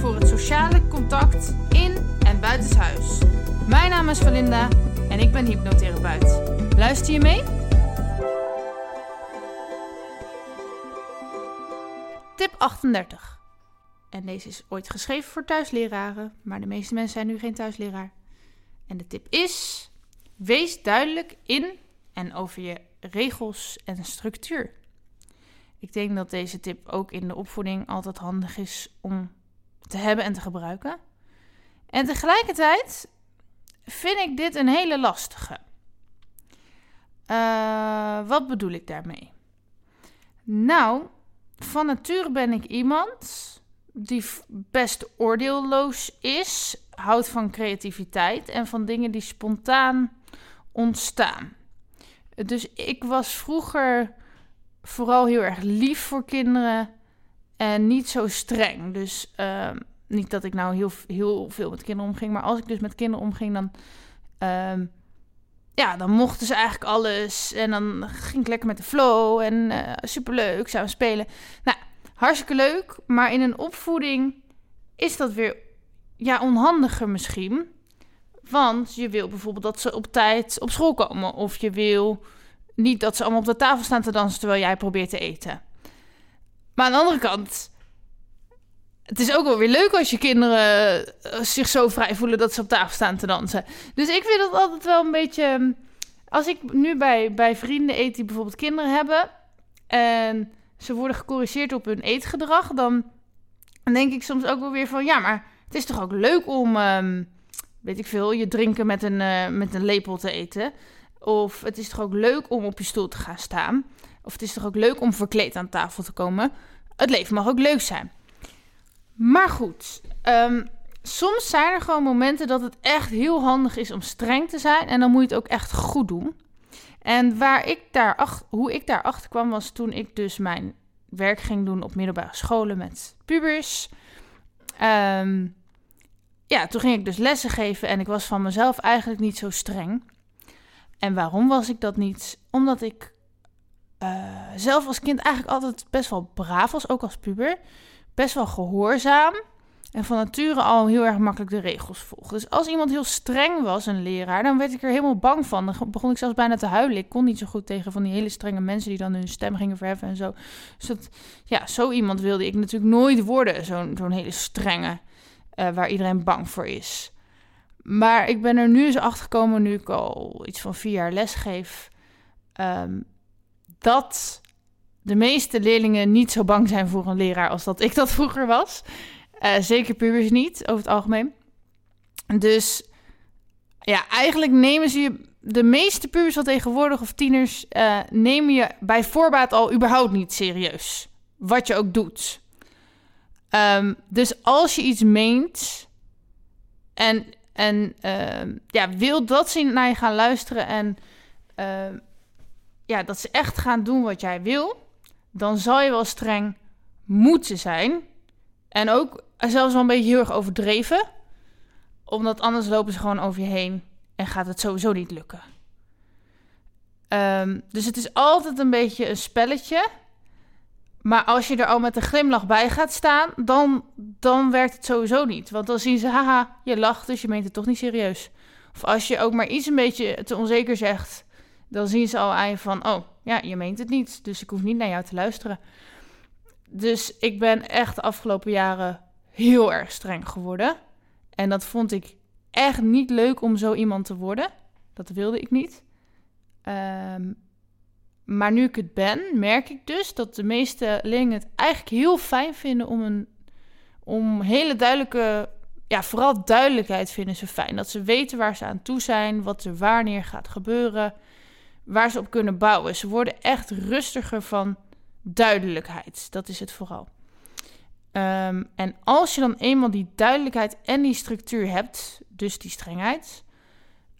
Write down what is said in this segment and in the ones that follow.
voor het sociale contact in en buitenshuis. Mijn naam is Valinda en ik ben hypnotherapeut. Luister je mee? Tip 38. En deze is ooit geschreven voor thuisleraren, maar de meeste mensen zijn nu geen thuisleraar. En de tip is: wees duidelijk in en over je regels en structuur. Ik denk dat deze tip ook in de opvoeding altijd handig is om te hebben en te gebruiken. En tegelijkertijd vind ik dit een hele lastige. Uh, wat bedoel ik daarmee? Nou, van nature ben ik iemand die best oordeelloos is, houdt van creativiteit en van dingen die spontaan ontstaan. Dus ik was vroeger vooral heel erg lief voor kinderen en niet zo streng. Dus uh, niet dat ik nou heel, heel veel met kinderen omging, maar als ik dus met kinderen omging, dan, uh, ja, dan mochten ze eigenlijk alles. En dan ging ik lekker met de flow en uh, superleuk samen spelen. Nou, hartstikke leuk, maar in een opvoeding is dat weer ja, onhandiger misschien. Want je wil bijvoorbeeld dat ze op tijd op school komen. Of je wil niet dat ze allemaal op de tafel staan te dansen terwijl jij probeert te eten. Maar aan de andere kant, het is ook wel weer leuk als je kinderen eh, zich zo vrij voelen dat ze op tafel staan te dansen. Dus ik vind het altijd wel een beetje. Als ik nu bij, bij vrienden eet die bijvoorbeeld kinderen hebben. En ze worden gecorrigeerd op hun eetgedrag, dan denk ik soms ook wel weer van ja, maar het is toch ook leuk om, um, weet ik veel, je drinken met een, uh, met een lepel te eten. Of het is toch ook leuk om op je stoel te gaan staan. Of het is toch ook leuk om verkleed aan tafel te komen. Het leven mag ook leuk zijn. Maar goed, um, soms zijn er gewoon momenten dat het echt heel handig is om streng te zijn. En dan moet je het ook echt goed doen. En waar ik daar hoe ik daarachter kwam was toen ik dus mijn werk ging doen op middelbare scholen met pubers. Um, ja, toen ging ik dus lessen geven en ik was van mezelf eigenlijk niet zo streng. En waarom was ik dat niet? Omdat ik uh, zelf als kind eigenlijk altijd best wel braaf was, ook als puber. Best wel gehoorzaam. En van nature al heel erg makkelijk de regels volgen. Dus als iemand heel streng was, een leraar, dan werd ik er helemaal bang van. Dan begon ik zelfs bijna te huilen. Ik kon niet zo goed tegen van die hele strenge mensen die dan hun stem gingen verheffen en zo. Dus dat, ja, zo iemand wilde ik natuurlijk nooit worden. Zo'n hele strenge, uh, waar iedereen bang voor is. Maar ik ben er nu eens achter gekomen, nu ik al iets van vier jaar les geef, um, dat de meeste leerlingen niet zo bang zijn voor een leraar als dat ik dat vroeger was. Uh, zeker pubers niet, over het algemeen. Dus ja, eigenlijk nemen ze je... De meeste pubers van tegenwoordig of tieners uh, nemen je bij voorbaat al überhaupt niet serieus. Wat je ook doet. Um, dus als je iets meent en, en uh, ja, wil dat ze naar je gaan luisteren en uh, ja, dat ze echt gaan doen wat jij wil, dan zal je wel streng moeten zijn. En ook zelfs wel een beetje heel erg overdreven. Omdat anders lopen ze gewoon over je heen en gaat het sowieso niet lukken. Um, dus het is altijd een beetje een spelletje. Maar als je er al met een glimlach bij gaat staan, dan, dan werkt het sowieso niet. Want dan zien ze, haha, je lacht, dus je meent het toch niet serieus. Of als je ook maar iets een beetje te onzeker zegt, dan zien ze al aan je van, oh, ja, je meent het niet, dus ik hoef niet naar jou te luisteren. Dus ik ben echt de afgelopen jaren heel erg streng geworden. En dat vond ik echt niet leuk om zo iemand te worden. Dat wilde ik niet. Um, maar nu ik het ben, merk ik dus dat de meeste leerlingen het eigenlijk heel fijn vinden om een om hele duidelijke, ja, vooral duidelijkheid vinden ze fijn. Dat ze weten waar ze aan toe zijn, wat er wanneer gaat gebeuren, waar ze op kunnen bouwen. Ze worden echt rustiger van duidelijkheid. Dat is het vooral. Ehm, en als je dan eenmaal die duidelijkheid en die structuur hebt, dus die strengheid,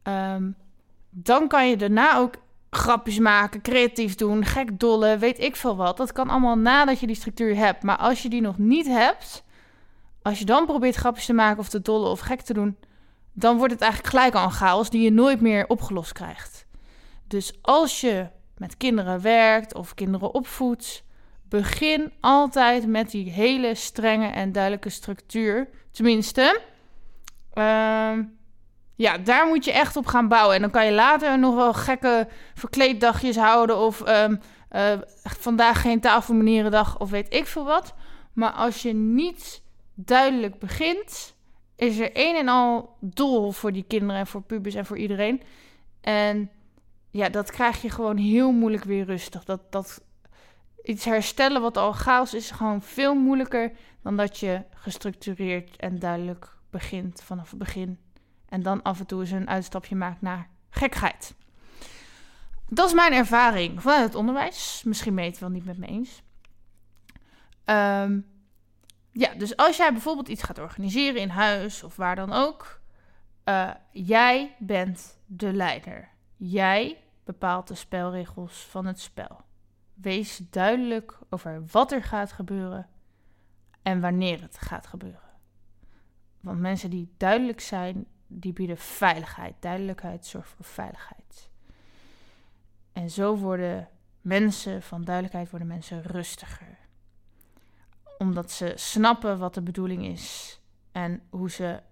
ehm, dan kan je daarna ook grapjes maken, creatief doen, gek dolle, weet ik veel wat. Dat kan allemaal nadat je die structuur hebt. Maar als je die nog niet hebt, als je dan probeert grapjes te maken of te dolle of gek te doen, dan wordt het eigenlijk gelijk al een chaos die je nooit meer opgelost krijgt. Dus als je met kinderen werkt of kinderen opvoedt, begin altijd met die hele strenge en duidelijke structuur. Tenminste, ehm, ja, daar moet je echt op gaan bouwen. En dan kan je later nog wel gekke verkleeddagjes houden of um, uh, vandaag geen tafelmanierendag of weet ik veel wat. Maar als je niet duidelijk begint, is er een en al dol voor die kinderen en voor pubers en voor iedereen. En ja, dat krijg je gewoon heel moeilijk weer rustig. Dat, dat iets herstellen wat al chaos is, gewoon veel moeilijker dan dat je gestructureerd en duidelijk begint vanaf het begin. En dan af en toe eens een uitstapje maakt naar gekheid. Dat is mijn ervaring vanuit het onderwijs. Misschien ben je het wel niet met me eens. Um, ja, dus als jij bijvoorbeeld iets gaat organiseren in huis of waar dan ook, uh, jij bent de leider. Jij bepaalt de spelregels van het spel. Wees duidelijk over wat er gaat gebeuren en wanneer het gaat gebeuren. Want mensen die duidelijk zijn, die bieden veiligheid. Duidelijkheid zorgt voor veiligheid. En zo worden mensen, van duidelijkheid worden mensen rustiger omdat ze snappen wat de bedoeling is en hoe, ze,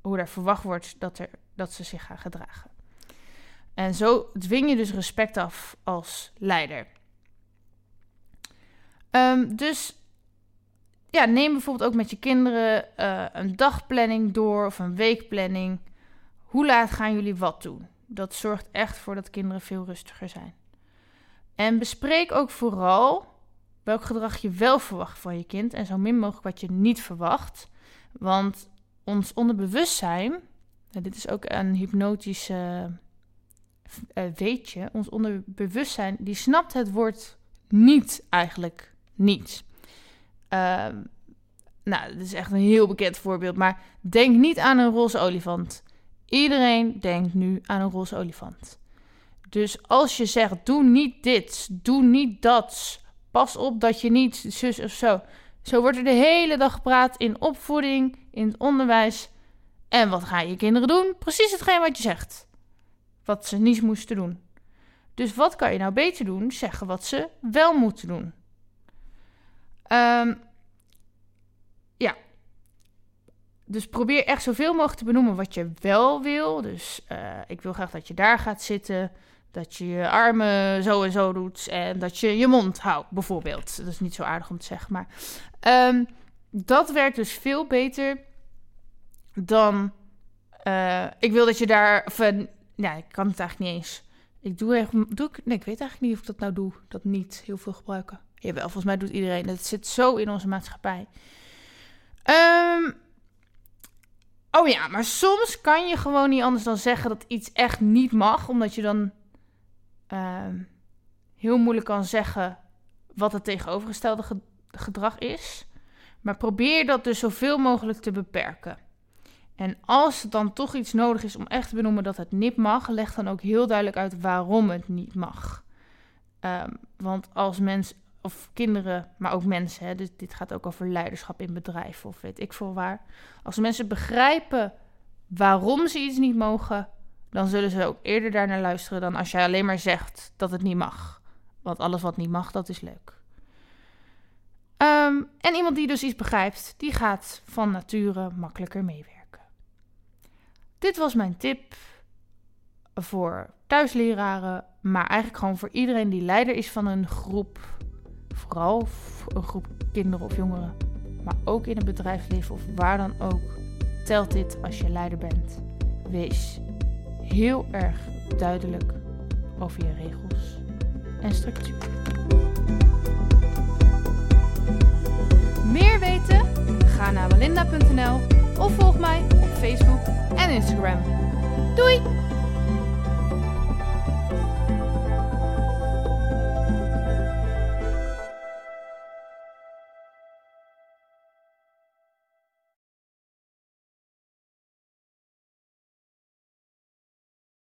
hoe er verwacht wordt dat, er, dat ze zich gaan gedragen. En zo dwing je dus respect af als leider. Um, dus ja, neem bijvoorbeeld ook met je kinderen uh, een dagplanning door of een weekplanning. Hoe laat gaan jullie wat doen? Dat zorgt echt voor dat kinderen veel rustiger zijn. En bespreek ook vooral welk gedrag je wel verwacht van je kind en zo min mogelijk wat je niet verwacht. Want ons onderbewustzijn, en dit is ook een hypnotische uh, weetje, ons onderbewustzijn, die snapt het woord niet eigenlijk niet. Uh, nou, dit is echt een heel bekend voorbeeld, maar denk niet aan een roze olifant. Iedereen denkt nu aan een roze olifant. Dus als je zegt, doe niet dit, doe niet dat, Pas op dat je niet zus of zo. Zo wordt er de hele dag gepraat in opvoeding, in het onderwijs. En wat gaan je kinderen doen? Precies hetgeen wat je zegt. Wat ze niet moesten doen. Dus wat kan je nou beter doen? Zeggen wat ze wel moeten doen. Um, ja. Dus probeer echt zoveel mogelijk te benoemen wat je wel wil. Dus uh, ik wil graag dat je daar gaat zitten. Dat je je armen zo en zo doet en dat je je mond houdt, bijvoorbeeld. Dat is niet zo aardig om te zeggen, maar um, dat werkt dus veel beter dan. Uh, ik wil dat je daar. Of, ja, ik kan het eigenlijk niet eens. Ik doe echt. Doe ik, nee, ik weet eigenlijk niet of ik dat nou doe. Dat niet heel veel gebruiken. Jawel, volgens mij doet iedereen. Het zit zo in onze maatschappij. Um, oh ja, maar soms kan je gewoon niet anders dan zeggen dat iets echt niet mag, omdat je dan Ehm, heel moeilijk kan zeggen wat het tegenovergestelde gedrag is. Maar probeer dat dus zoveel mogelijk te beperken. En als het dan toch iets nodig is om echt te benoemen dat het niet mag, leg dan ook heel duidelijk uit waarom het niet mag. Ehm, want als mens of kinderen, maar ook mensen, hè, dus dit gaat ook over leiderschap in bedrijven of weet ik veel waar. Als mensen begrijpen waarom ze iets niet mogen, dan zullen ze ook eerder daarnaar luisteren dan als jij alleen maar zegt dat het niet mag. Want alles wat niet mag, dat is leuk. Um, en iemand die dus iets begrijpt, die gaat van nature makkelijker meewerken. Dit was mijn tip voor thuisleraren, maar eigenlijk gewoon voor iedereen die leider is van een groep. Vooral een groep kinderen of jongeren, maar ook in het bedrijfsleven of waar dan ook. Telt dit als je leider bent. Wees heel erg duidelijk over je regels en structuur. Meer weten? Ga naar walinda.nl of volg mij op Facebook Doei!